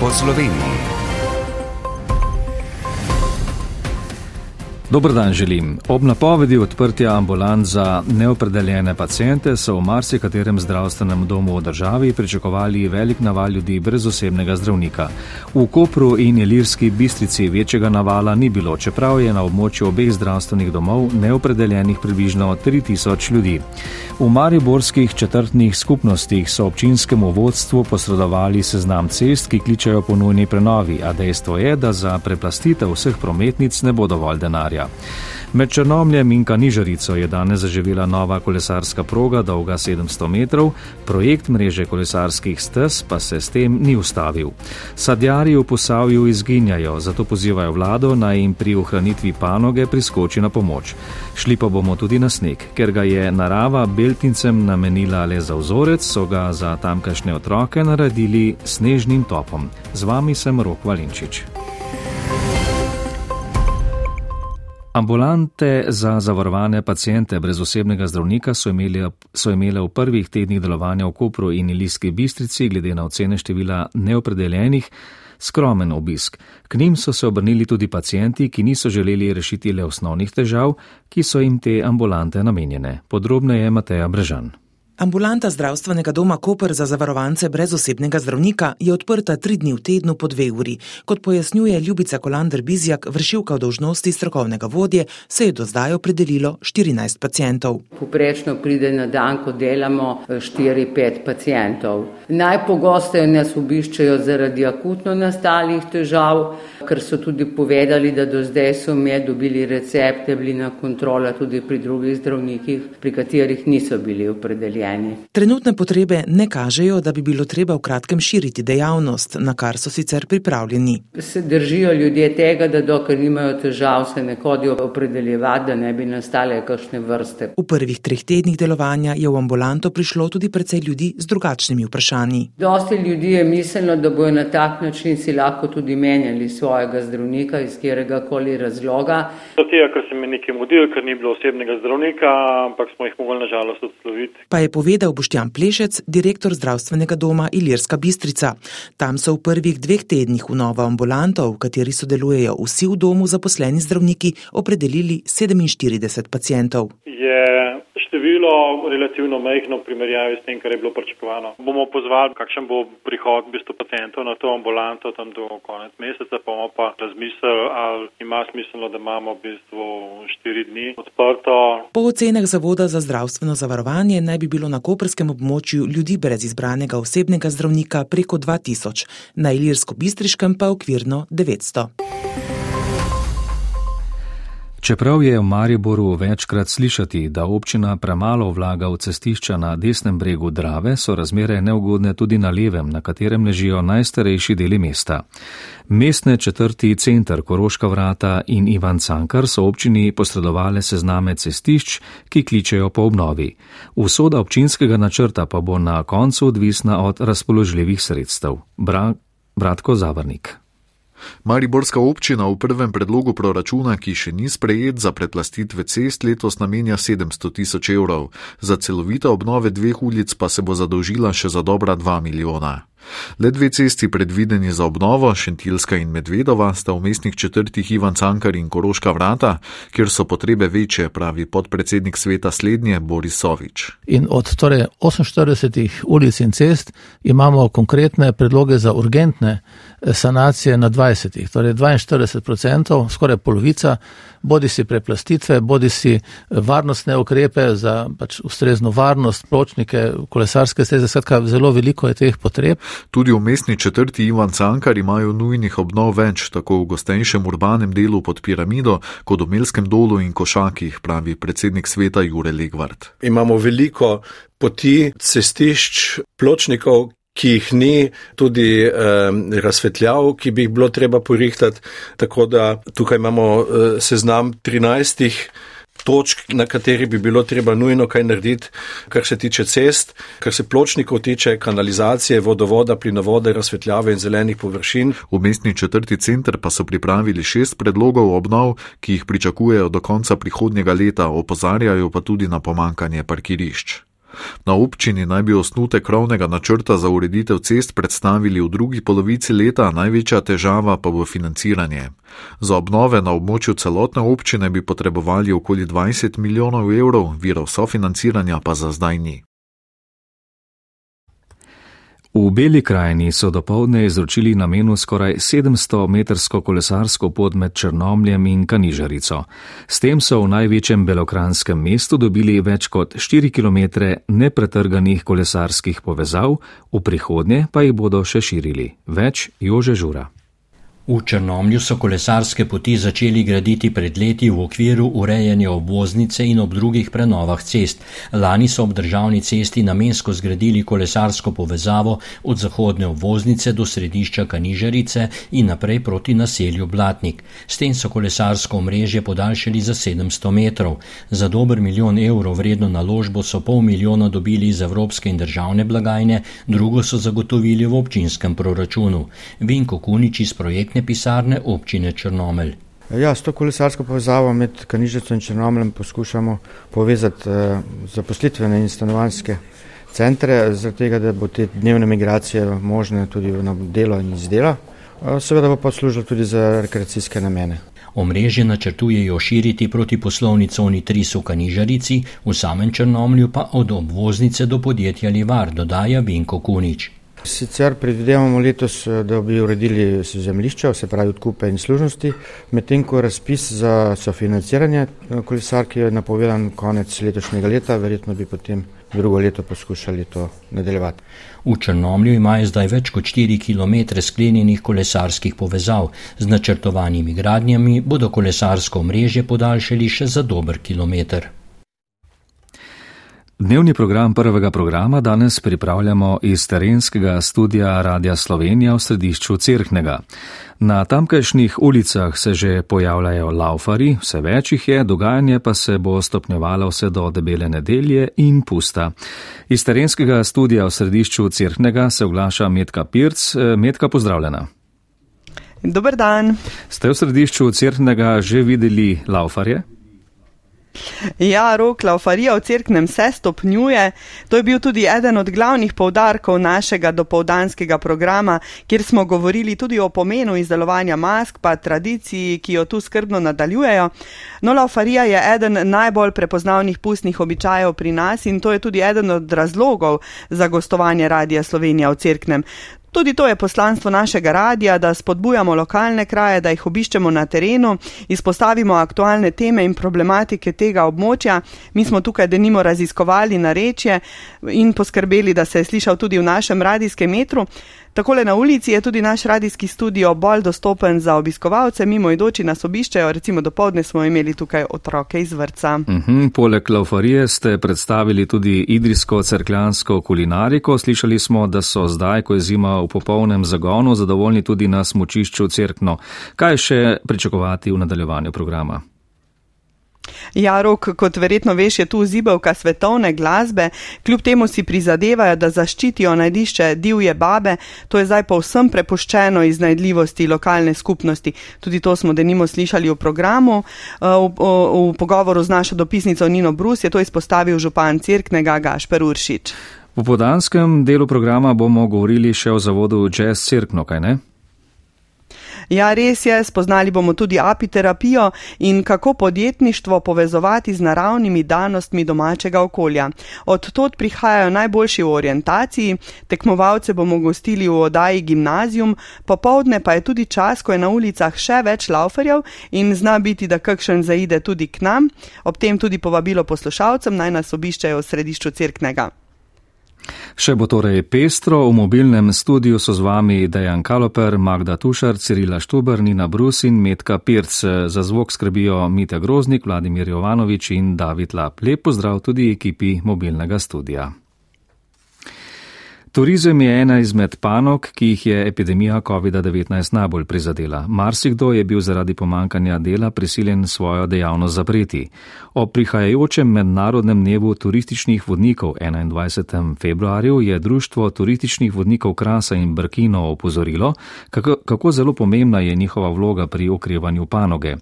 po Sloveniji. Dobro dan želim. Ob napovedi odprtja ambulant za neopredeljene pacijente so v marsikaterem zdravstvenem domu v državi pričakovali velik naval ljudi brez osebnega zdravnika. V Kopru in Ilirski bistrici večjega navala ni bilo, čeprav je na območju obeh zdravstvenih domov neopredeljenih približno 3000 ljudi. V mariborskih četrtnih skupnostih so občinskemu vodstvu posredovali seznam cest, ki kličajo po nujni prenovi, a dejstvo je, da za preplastitev vseh prometnic ne bo dovolj denarja. Med Črnomljem in Kanižarico je danes zaživela nova kolesarska proga, dolga 700 metrov, projekt mreže kolesarskih stez pa se s tem ni ustavil. Sadjarji v posavju izginjajo, zato pozivajo vlado naj jim pri ohranitvi panoge priskoči na pomoč. Šli pa bomo tudi na sneg, ker ga je narava beltincem namenila le za vzorec, so ga za tamkajšnje otroke naredili snežnim topom. Z vami sem Rok Valinčič. Ambulante za zavarovane pacijente brez osebnega zdravnika so imele, so imele v prvih tednih delovanja v Kopru in Ilijski bistrici, glede na ocene števila neopredeljenih, skromen obisk. K njim so se obrnili tudi pacijenti, ki niso želeli rešiti le osnovnih težav, ki so jim te ambulante namenjene. Podrobneje Mateja Brežan. Ambulanta zdravstvenega doma Koper za zavarovance brez osebnega zdravnika je odprta tri dni v tednu po dve uri. Kot pojasnjuje Ljubica Kolander Bizjak, vršilka v dožnosti strokovnega vodje, se je do zdaj opredelilo 14 pacijentov. Poprečno pride na dan, ko delamo 4-5 pacijentov. Najpogosteje nas obiščajo zaradi akutno nastalih težav, ker so tudi povedali, da do zdaj so med dobili recepte, bili na kontrola tudi pri drugih zdravnikih, pri katerih niso bili opredeljeni zaposleni. Trenutne potrebe ne kažejo, da bi bilo treba v kratkem širiti dejavnost, na kar so sicer pripravljeni. Se držijo ljudje tega, da dokler nimajo težav, se ne hodijo opredeljevati, da ne bi nastale kakšne vrste. V prvih treh tednih delovanja je v ambulanto prišlo tudi precej ljudi z drugačnimi vprašanji. Dosti ljudi je mislilo, da bojo na tak način si lahko tudi menjali svojega zdravnika iz kjerega koli razloga. Zato, ker se mi nekaj mudil, ker ni bilo osebnega zdravnika, ampak smo jih mogli nažalost odsloviti povedal Boštjan Plešec, direktor zdravstvenega doma Ilirska Bistrica. Tam so v prvih dveh tednih v novo ambulanto, v kateri sodelujejo vsi v domu zaposleni zdravniki, opredelili 47 pacijentov. Je število relativno majhno v primerjavi s tem, kar je bilo pričakovano. Bomo pozvali, kakšen bo prihod v bistvu pacijentov na to ambulanto tam do konec meseca, pa bomo pa razmislili, ali ima smisel, da imamo v bistvu štiri dni odprto. Po ocenah Zavoda za zdravstveno zavarovanje naj bi bilo na koprskem območju ljudi brez izbranega osebnega zdravnika preko 2000, na ilirsko-bistriškem pa okvirno 900. Čeprav je v Mariboru večkrat slišati, da občina premalo vlaga v cestišča na desnem bregu Drave, so razmere neugodne tudi na levem, na katerem ležijo najstarejši deli mesta. Mestne četrti center Koroška vrata in Ivan Cankar so občini posredovali sezname cestišč, ki kličejo po obnovi. Usoda občinskega načrta pa bo na koncu odvisna od razpoložljivih sredstev. Bra Bratko Zavrnik. Mariborska občina v prvem predlogu proračuna, ki še ni sprejet za preplastitve cest, letos namenja 700 tisoč evrov, za celovite obnove dveh ulic pa se bo zadolžila še za dobra 2 milijona. Le dve cesti predvideni za obnovo, Šentilska in Medvedova, sta v mestnih četrtih Ivan Cankar in Koroška vrata, kjer so potrebe večje, pravi podpredsednik sveta slednje Boris Sovič. In od torej 48 ulic in cest imamo konkretne predloge za urgentne sanacije na 20, torej 42%, skoraj polovica, bodi si preplastitve, bodi si eh, varnostne ukrepe za pač ustrezno varnost, pločnike, kolesarske steze, skratka, zelo veliko je teh potreb. Tudi v mestni četrti Ivan Cankar imajo nujnih obnov več, tako v gostenjšem urbanem delu pod piramido, kot v Melskem dolu in Košakih, pravi predsednik sveta Jure Legvard. Imamo veliko poti, cestišč, pločnikov, ki jih ni, tudi eh, razsvetljav, ki bi jih bilo treba porihtati. Tako da tukaj imamo eh, seznam 13 točk, na kateri bi bilo treba nujno kaj narediti, kar se tiče cest, kar se pločnikov tiče, kanalizacije, vodovoda, plinovode, razsvetljave in zelenih površin. V mestni četrti center pa so pripravili šest predlogov obnov, ki jih pričakujejo do konca prihodnjega leta, opozarjajo pa tudi na pomankanje parkirišč. Na občini naj bi osnute krovnega načrta za ureditev cest predstavili v drugi polovici leta, največja težava pa bo financiranje. Za obnove na območju celotne občine bi potrebovali okoli 20 milijonov evrov, virov sofinanciranja pa za zdaj ni. V Beli krajini so dopoledne izročili namenu skoraj 700-metrsko kolesarsko pot med Črnomljem in Kanižarico. S tem so v največjem belokranskem mestu dobili več kot 4 km nepretrganih kolesarskih povezav, v prihodnje pa jih bodo še širili. Več Jože Žura. V Črnomlju so kolesarske poti začeli graditi pred leti v okviru urejanja obvoznice in ob drugih prenovah cest. Lani so ob državni cesti namensko zgradili kolesarsko povezavo od zahodne obvoznice do središča Kanižarice in naprej proti naselju Blatnik. S tem so kolesarsko omrežje podaljšali za 700 metrov. Za dober milijon evrov vredno naložbo so pol milijona dobili iz evropske in državne blagajne, drugo so zagotovili v občinskem proračunu. Vinko Kunič iz projekta projektne pisarne občine Črnomelj. Ja, s to kolesarsko povezavo med Kanižico in Črnomljem poskušamo povezati uh, zaposlitvene in stanovanske centre, zaradi tega, da bo te dnevne migracije možne tudi na delo in iz dela. Seveda bo pa služilo tudi za rekreacijske namene. Omrežje načrtujejo širiti proti poslovni coni Tris v Kanižarici, v samem Črnomlju pa od obvoznice do podjetja Livar, dodaja Vinko Kunič. Sicer predvidevamo letos, eh, da bi uredili zemljišča, se pravi odkupe in služnosti, medtem ko razpis za sofinanciranje eh, kolesark je napovedan konec letošnjega leta, verjetno bi potem drugo leto poskušali to nadaljevati. V Črnomlju imajo zdaj več kot 4 km sklenjenih kolesarskih povezav. Z načrtovanimi gradnjami bodo kolesarsko mreže podaljšali še za dober kilometr. Dnevni program prvega programa danes pripravljamo iz terenskega studija Radia Slovenija v središču Cerknega. Na tamkajšnjih ulicah se že pojavljajo laufari, vse več jih je, dogajanje pa se bo stopnjevalo vse do debele nedelje in pusta. Iz terenskega studija v središču Cerknega se oglaša Metka Pirc. Metka, pozdravljena. Dober dan. Ste v središču Cerknega že videli laufarje? Ja, rok laufarija v crknem se stopnjuje. To je bil tudi eden od glavnih povdarkov našega dopoldanskega programa, kjer smo govorili tudi o pomenu izdelovanja mask, pa tradiciji, ki jo tu skrbno nadaljujejo. No, laufarija je eden najbolj prepoznavnih pustnih običajev pri nas in to je tudi eden od razlogov za gostovanje Radija Slovenija v crknem. Tudi to je poslanstvo našega radia, da spodbujamo lokalne kraje, da jih obiščemo na terenu, izpostavimo aktualne teme in problematike tega območja. Mi smo tukaj denimo raziskovali narečje in poskrbeli, da se je slišal tudi v našem radijskem metru. Takole na ulici je tudi naš radijski studio bolj dostopen za obiskovalce, mimo idoči nas obiščajo, recimo do povdne smo imeli tukaj otroke iz vrca. Uh mhm, -huh, poleg laufarije ste predstavili tudi idrijsko crkljansko kulinariko. Slišali smo, da so zdaj, ko je zima v popolnem zagonu, zadovoljni tudi na smočišču Cerkno. Kaj še pričakovati v nadaljevanju programa? Ja, rok, kot verjetno veš, je tu zibelka svetovne glasbe, kljub temu si prizadevajo, da zaščitijo najdišče divje babe, to je zdaj povsem prepuščeno iznajdljivosti lokalne skupnosti. Tudi to smo denimo slišali v programu. Eh, v, v, v pogovoru z našo dopisnico Nino Brus je to izpostavil župan Cirknega Gašper Uršič. V podanskem delu programa bomo govorili še o zavodu Jazz Cirkno, kaj ne? Ja, res je, spoznali bomo tudi apiterapijo in kako podjetništvo povezovati z naravnimi danostmi domačega okolja. Od tod prihajajo najboljši v orientaciji, tekmovalce bomo gostili v odaji gimnazijum, popovdne pa je tudi čas, ko je na ulicah še več lauferjev in zna biti, da kakšen zaide tudi k nam. Ob tem tudi povabilo poslušalcem naj nas obiščajo v središču crknega. Še bo torej pestro, v mobilnem studiu so z vami Dejan Kaloper, Magda Tušar, Cirila Štuber, Nina Brus in Metka Pirc. Za zvok skrbijo Mite Groznik, Vladimir Jovanovič in David Lap. Lep pozdrav tudi ekipi mobilnega studia. Turizem je ena izmed panog, ki jih je epidemija COVID-19 najbolj prizadela. Marsikdo je bil zaradi pomankanja dela prisiljen svojo dejavnost zapreti. O prihajajočem mednarodnem dnevu turističnih vodnikov 21. februarju je Društvo turističnih vodnikov Krasa in Brkino opozorilo, kako, kako zelo pomembna je njihova vloga pri okrevanju panoge.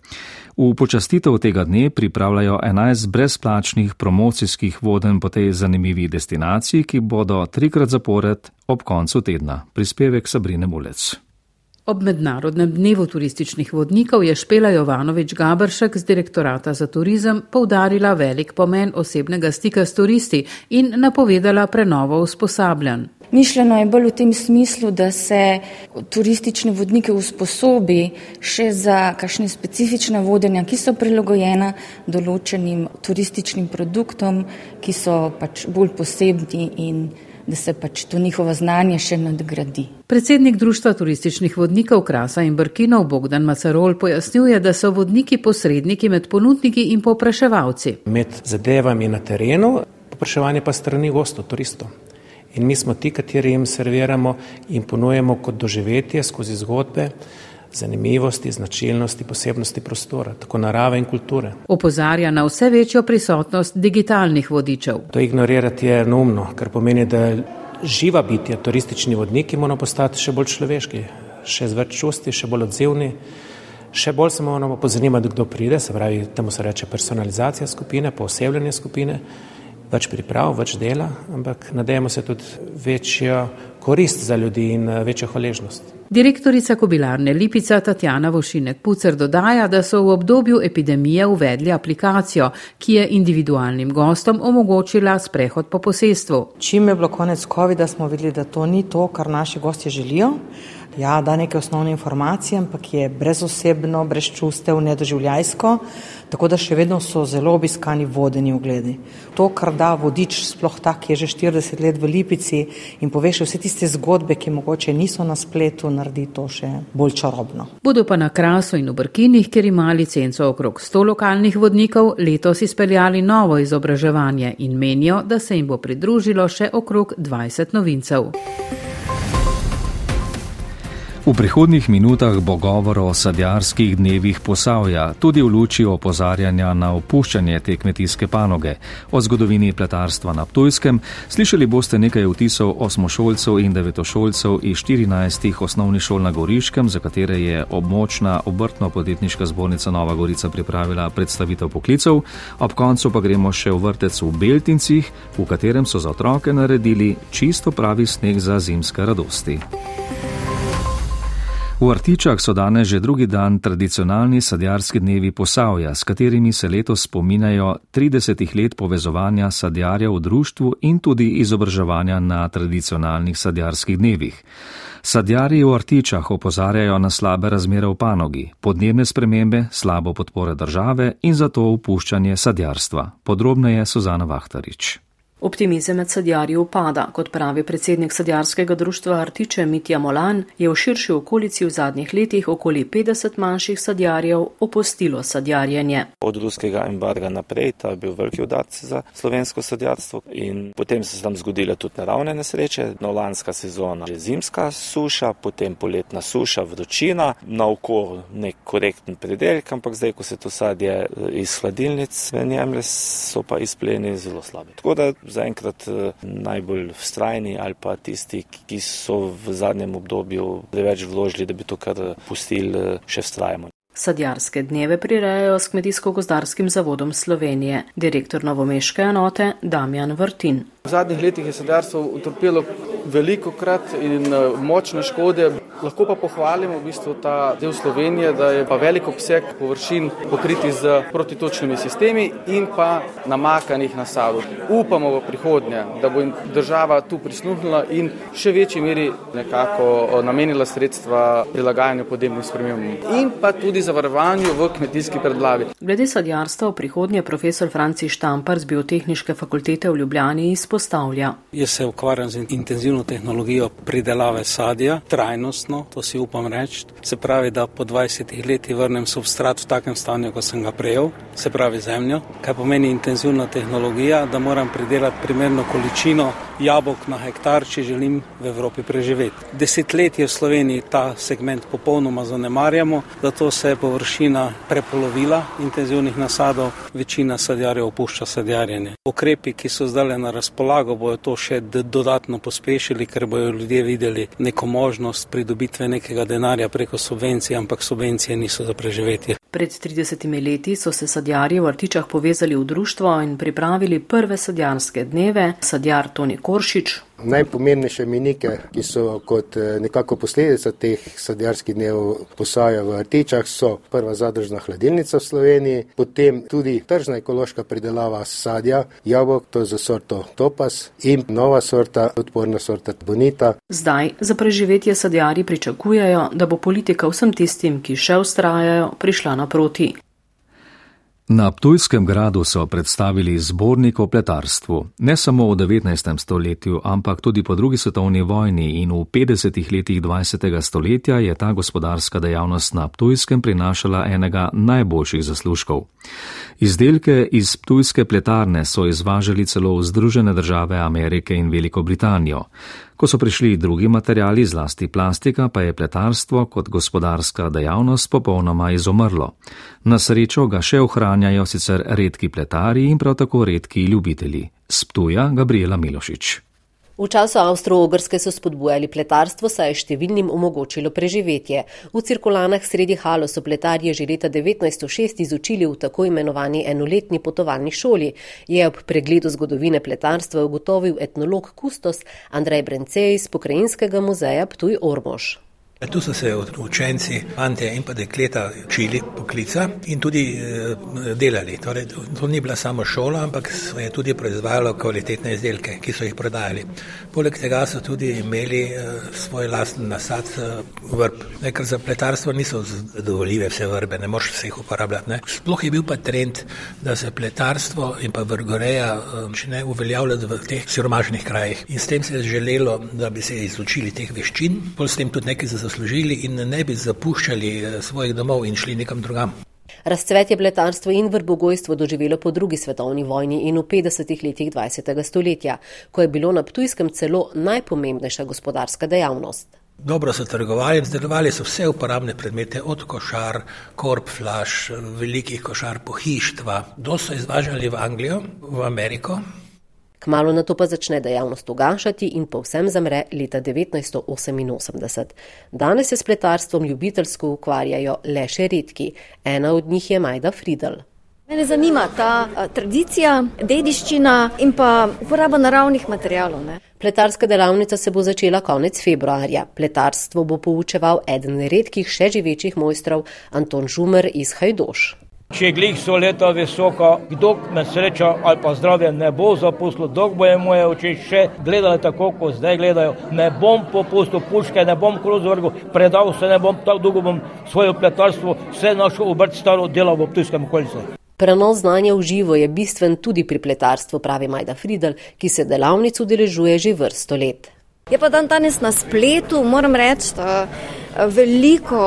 V počastitev tega dne pripravljajo 11 brezplačnih promocijskih voden po tej zanimivi destinaciji, ki bodo trikrat zapored ob koncu tedna. Prispevek Sabrine Mulec. Ob mednarodnem dnevu turističnih vodnikov je Špela Jovanovič Gabršek z direktorata za turizem poudarila velik pomen osebnega stika s turisti in napovedala prenovo usposabljanj. Mišljeno je bolj v tem smislu, da se turistične vodnike usposobi še za kakšne specifična vodenja, ki so prilagojena določenim turističnim produktom, ki so pač bolj posebni in da se pač to njihovo znanje še nadgradi. Predsednik Društva turističnih vodnikov Krasa in Brkinov Bogdan Macarol pojasnjuje, da so vodniki posredniki med ponudniki in popraševalci. Med zadevami na terenu, popraševanje pa strani gostov, turistov. In mi smo ti, kateri jim serviramo in ponujemo kot doživetje skozi zgodbe zanimivosti, značilnosti, posebnosti prostora, tako narave in kulture. Opozarja na vse večjo prisotnost digitalnih vodičev. To ignorirati je neumno, kar pomeni, da živa bitja, turistični vodniki moramo postati še bolj človeški, še z več čusti, še bolj odzivni. Še bolj se moramo pozanimati, kdo pride, se pravi, temu se reče personalizacija skupine, posebljanje skupine, več priprav, več dela, ampak nadejamo se tudi večjo korist za ljudi in večjo hvaležnost. Direktorica kobilarne Lipica Tatjana Vošinek Pucer dodaja, da so v obdobju epidemije uvedli aplikacijo, ki je individualnim gostom omogočila sprehod po posestvu. Čim je bilo konec COVID-a, smo videli, da to ni to, kar naši gostje želijo. Ja, da neke osnovne informacije, ampak je brezosebno, brez čustev, nedoživljajsko, tako da še vedno so zelo obiskani vodeni ogledi. To, kar da vodič, sploh tak, ki je že 40 let v Lipici in poveš vse tiste zgodbe, ki mogoče niso na spletu, naredi to še bolj čarobno. Bodo pa na Krasu in v Brkinih, ker ima licenco okrog 100 lokalnih vodnikov, letos izpeljali novo izobraževanje in menijo, da se jim bo pridružilo še okrog 20 novincev. V prihodnih minutah bo govor o sadjarskih dnevih posavja, tudi v luči opozarjanja na opuščanje te kmetijske panoge. O zgodovini pletarstva na Ptujskem slišali boste nekaj vtisov osmošolcev in devetošolcev iz 14 osnovnih šol na Goriškem, za katere je območna obrtno-podjetniška zbornica Nova Gorica pripravila predstavitev poklicev. Ob koncu pa gremo še v vrtec v Beltincih, v katerem so za otroke naredili čisto pravi sneg za zimske radosti. V Artičah so danes že drugi dan tradicionalni sadjarski dnevi posavja, s katerimi se letos spominjajo 30 let povezovanja sadjarja v društvu in tudi izobraževanja na tradicionalnih sadjarskih dnevih. Sadjarji v Artičah opozarjajo na slabe razmere v panogi, podnebne spremembe, slabo podpore države in zato upuščanje sadjarstva. Podrobneje Suzana Vahtarič. Optimizem med sadjarji upada, kot pravi predsednik sadjarskega društva Artiče Mitja Molan, je v širši okolici v zadnjih letih okoli 50 manjših sadjarjev opustilo sadjarjenje. Od ruskega embarga naprej ta je bil veliki udarc za slovensko sadjarstvo in potem so se tam zgodile tudi naravne nesreče, nolanska sezona, že zimska suša, potem poletna suša, vročina, na oko nek korekten predelk, ampak zdaj, ko se to sadje iz hladilnic jemlje, so pa izpleni zelo slabi. Tako da zaenkrat eh, najbolj vztrajni ali pa tisti, ki so v zadnjem obdobju preveč vložili, da bi to kar pustili, eh, še vztrajamo. Sadjarske dneve prirejajo s Kmetijsko-gozdarskim zavodom Slovenije, direktor Novomeške enote Damjan Vrtin. V zadnjih letih je sadjarstvo utrpelo veliko krat in eh, močne škode. Lahko pa pohvalimo v bistvu ta del Slovenije, da je pa velik obseg površin pokriti z protitočnimi sistemi in pa namakanih nasadov. Upamo v prihodnje, da bo država tu prisluhnila in še večji meri nekako eh, namenila sredstva prilagajanju podnebnim spremembam in pa tudi zavarovanju v kmetijski predlavi. Glede sadjarstva v prihodnje profesor Franci Štampar z Biotehniške fakultete v Ljubljani izpostavlja izpostavlja. Jaz se ukvarjam z intenzivno tehnologijo pridelave sadja, trajnostno, to si upam reči. Se pravi, da po 20 letih vrnem substrat v takem stanju, kot sem ga prejel, se pravi zemljo. Kaj pomeni intenzivna tehnologija, da moram pridelati primerno količino jabolk na hektar, če želim v Evropi preživeti. Desetletje v Sloveniji ta segment popolnoma zanemarjamo, zato se je površina prepolovila intenzivnih nasadov, večina sadjarjev opušča sadjarjenje. Ukrepi, ki so zdaj na razpolago, bojo to še dodatno pospešili, ker bojo ljudje videli neko možnost pridobitve nekega denarja preko subvencij, ampak subvencije niso za preživetje. Pred 30 leti so se sadjarji v Artičah povezali v društvo in pripravili prve sadjarske dneve. Sadjar Toni Koršič, Najpomembnejše minike, ki so kot eh, nekako posledica teh sadjarskih dnev posaja v Artičah, so prva zadržna hladilnica v Sloveniji, potem tudi tržna ekološka pridelava sadja, jabolk, to je za sorto Topas in nova sorta, odporna sorta Bonita. Zdaj za preživetje sadjarji pričakujejo, da bo politika vsem tistim, ki še ustrajajo, prišla naproti. Na Ptujskem gradu so predstavili zbornik o pletarstvu. Ne samo v 19. stoletju, ampak tudi po drugi svetovni vojni in v 50. letih 20. stoletja je ta gospodarska dejavnost na Ptujskem prinašala enega najboljših zaslužkov. Izdelke iz Ptujske pletarne so izvažali celo v Združene države Amerike in Veliko Britanijo. Ko so prišli drugi materijali, zlasti plastika, pa je pletarstvo kot gospodarska dejavnost popolnoma izumrlo. Na srečo ga še ohranjajo sicer redki pletari in prav tako redki ljubitelji. Sptuja Gabriela Milošič. V času Avstro-Ogrske so spodbujali pletarstvo, saj je številnim omogočilo preživetje. V cirkulanah sredi Halo so pletarje že leta 1906 izučili v tako imenovani enoletni potovalni šoli, je ob pregledu zgodovine pletarstva ugotovil etnolog Kustos Andrej Brencej iz pokrajinskega muzeja Ptuj Ormož. Tu so se učenci, fante in pa dekleta učili poklica in tudi e, delali. Torej, to ni bila samo šola, ampak so je tudi proizvajalo kvalitetne izdelke, ki so jih prodajali. Poleg tega so tudi imeli e, svoj lasten nasad e, vrb. Ne, ker za pletarstvo niso zadovoljive vse vrbe, ne moreš se jih uporabljati. Ne. Sploh je bil pa trend, da se pletarstvo in pa vrgoreja začne uveljavljati v teh siromašnih krajih. In s tem se je želelo, da bi se izučili teh veščin, pol s tem tudi nekaj za zaslužili in ne bi zapuščali eh, svojih domov in šli nekam drugam. Razcvet je pletarstvo in vrbogojstvo doživelo po drugi svetovni vojni in v 50 letih 20. stoletja, ko je bilo na Ptujskem celo najpomembnejša gospodarska dejavnost. Dobro so trgovali in zdelovali so vse uporabne predmete, od košar, korp, flaš, velikih košar, pohištva. Do so izvažali v Anglijo, v Ameriko, Kmalo na to pa začne dejavnost ugašati in povsem zamre leta 1988. Danes se s pletarstvom ljubiteljsko ukvarjajo le še redki. Ena od njih je Majda Fridel. Mene zanima ta a, tradicija, dediščina in pa uporaba naravnih materijalov. Ne? Pletarska delavnica se bo začela konec februarja. Pletarstvo bo poučeval eden redkih še živečih mojstrov Anton Žumer iz Hajdoš. Če glih so leta visoka, kdo me sreča ali pa zdravje ne bo zapustilo, dok boje moje oči še gledali tako, kot zdaj gledajo, ne bom popustil puške, ne bom kroz vrgu, predal se ne bom, tako dolgo bom svoje pletarstvo, vse našo obrt staro delal v ptujskem okolici. Prenos znanja v živo je bistven tudi pri pletarstvu, pravi Majda Fridel, ki se delavnic udeležuje že vrsto let. Je pa dan danes na spletu, moram reči, da veliko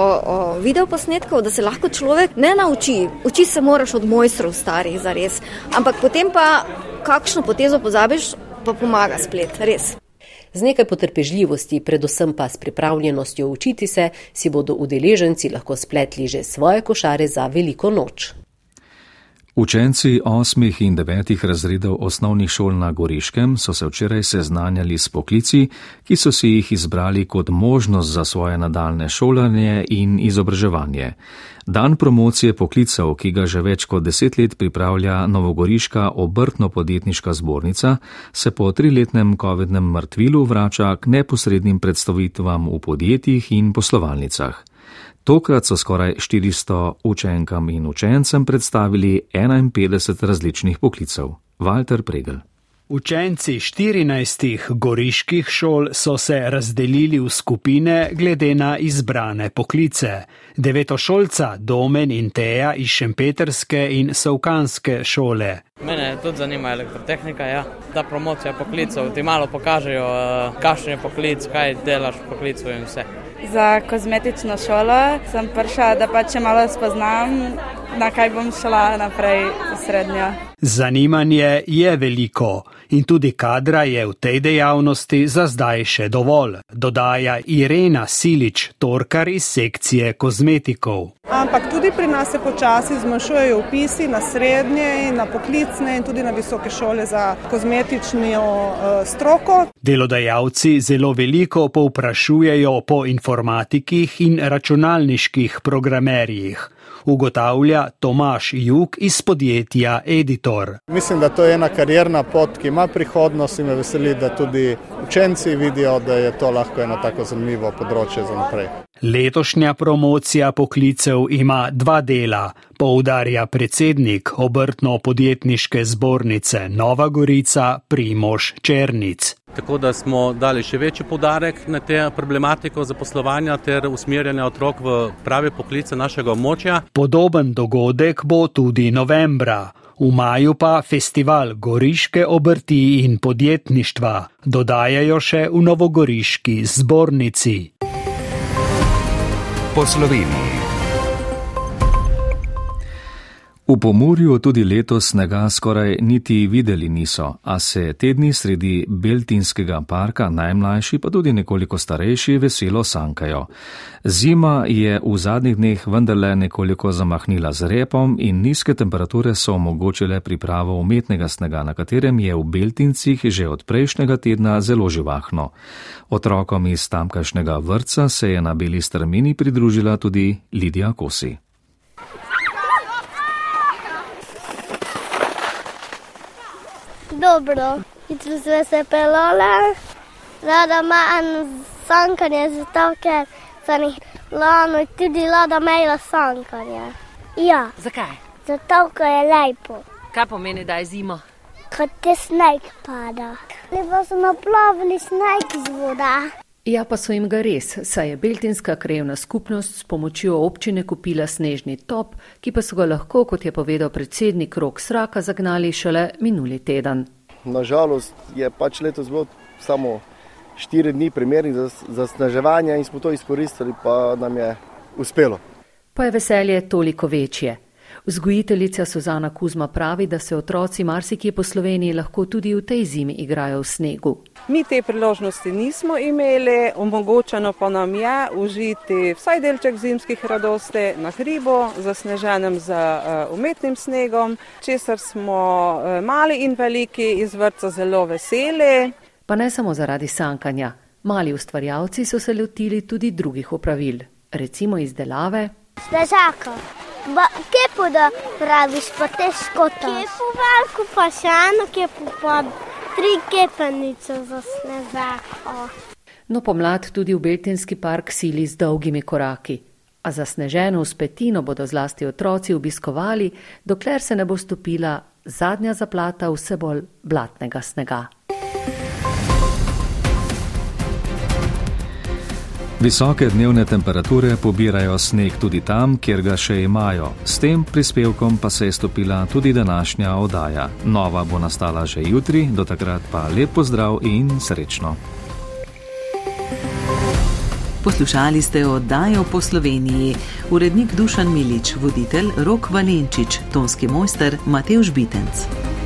videoposnetkov, da se lahko človek ne nauči. Uči se moraš od mojstrov starih, za res. Ampak potem pa, kakšno potezo pozabiš, pa pomaga splet, res. Z nekaj potrpežljivosti, predvsem pa s pripravljenostjo učiti se, si bodo udeleženci lahko spletli že svoje košare za veliko noč. Učenci osmih in devetih razredov osnovnih šol na Goriškem so se včeraj seznanjali s poklici, ki so si jih izbrali kot možnost za svoje nadaljne šolanje in izobraževanje. Dan promocije poklicov, ki ga že več kot deset let pripravlja Novogoriška obrtno-podjetniška zbornica, se po triletnem COVID-nem mrtvilu vrača k neposrednim predstavitvam v podjetjih in poslovalnicah. Tokrat so skoraj 400 učenkam in učencem predstavili 51 različnih poklicev. Walter Pregel. Učenci 14 goriških šol so se razdelili v skupine glede na izbrane poklice. Devetošolca Domen in Teja iz Šempeterske in Savkanske šole. Mene tudi zanima elektrotehnika, ja. ta promocija poklicov. Ti malo pokažejo, eh, kakšen je poklic, kaj delaš v poklicu in vse. Za kozmetično šolo sem prišla, da pa če malo spoznam, na kaj bom šla naprej v srednjo. Zanimanje je veliko in tudi kadra je v tej dejavnosti za zdaj še dovolj, dodaja Irena Silič, torkar iz sekcije kozmetikov. Ampak tudi pri nas se počasi zmanjšujejo upisi na srednje in na poklicne in tudi na visoke šole za kozmetično uh, stroko. Delodajalci zelo veliko povprašujejo po informatikih in računalniških programerjih ugotavlja Tomaš Juk iz podjetja Editor. Mislim, da to je ena karjerna pot, ki ima prihodnost in me veseli, da tudi učenci vidijo, da je to lahko eno tako zanimivo področje za naprej. Letošnja promocija poklicev ima dva dela, poudarja predsednik obrtno-podjetniške zbornice Nova Gorica Primoš Černic. Tako da smo dali še večji podarek na te problematiko zaposlovanja ter usmerjanja otrok v prave poklice našega območja. Podoben dogodek bo tudi novembra. V maju pa festival goriške obrti in podjetništva dodajajo še v novogoriški zbornici. Po V Pomorju tudi letos snega skoraj niti videli niso, a se tedni sredi Beltinskega parka najmlajši pa tudi nekoliko starejši veselo sankajo. Zima je v zadnjih dneh vendarle nekoliko zamahnila z repom in nizke temperature so omogočile pripravo umetnega snega, na katerem je v Beltincih že od prejšnjega tedna zelo živahno. Otrokom iz tamkajšnjega vrca se je na beli strmini pridružila tudi Lidija Kosi. Dobro, jutro smo se pelale, rada manj sankanje, zato ker sem jih lano tudi rada imela sankanje. Ja. Zakaj? Zato, ker je lepo. Kaj pomeni, da je zima? Kot te sneg pada. Lepo so naplavili sneg iz voda. Ja, pa so jim ga res, saj je Beltinska krajevna skupnost s pomočjo občine kupila snežni top, ki pa so ga lahko, kot je povedal predsednik Rok Sraka, zagnali šele minuli teden. Nažalost je pač letos bilo samo štiri dni primernih za, za snaževanje in smo to izkoristili, pa nam je uspelo. Pa je veselje toliko večje. Vzgojiteljica Suzana Kuzma pravi, da se otroci marsikje po Sloveniji lahko tudi v tej zimi igrajo v snegu. Mi te priložnosti nismo imeli, omogočeno pa nam je užiti vsaj delček zimskih radosti na hribu, zasneženem z uh, umetnim snegom, česar smo uh, mali in veliki iz vrca zelo veseli. Pa ne samo zaradi sankanja. Mali ustvarjalci so se lotili tudi drugih opravil, recimo izdelave. Snežaka. Kje pa da praviš, pa težko to? Kje pa veliko, pa še eno, kje pa tri kepenice za snežako. No, pomlad tudi v Beltinski park sili z dolgimi koraki. A za sneženo uspetino bodo zlasti otroci obiskovali, dokler se ne bo stopila zadnja zaplata vse bolj blatnega snega. Visoke dnevne temperature pobirajo sneg tudi tam, kjer ga še imajo. S tem prispevkom pa se je stopila tudi današnja oddaja. Nova bo nastala že jutri, do takrat pa lep pozdrav in srečno. Poslušali ste oddajo po Sloveniji. Urednik Dušan Milič, voditelj Rok Valenčič, tonski mojster Mateuš Bitenc.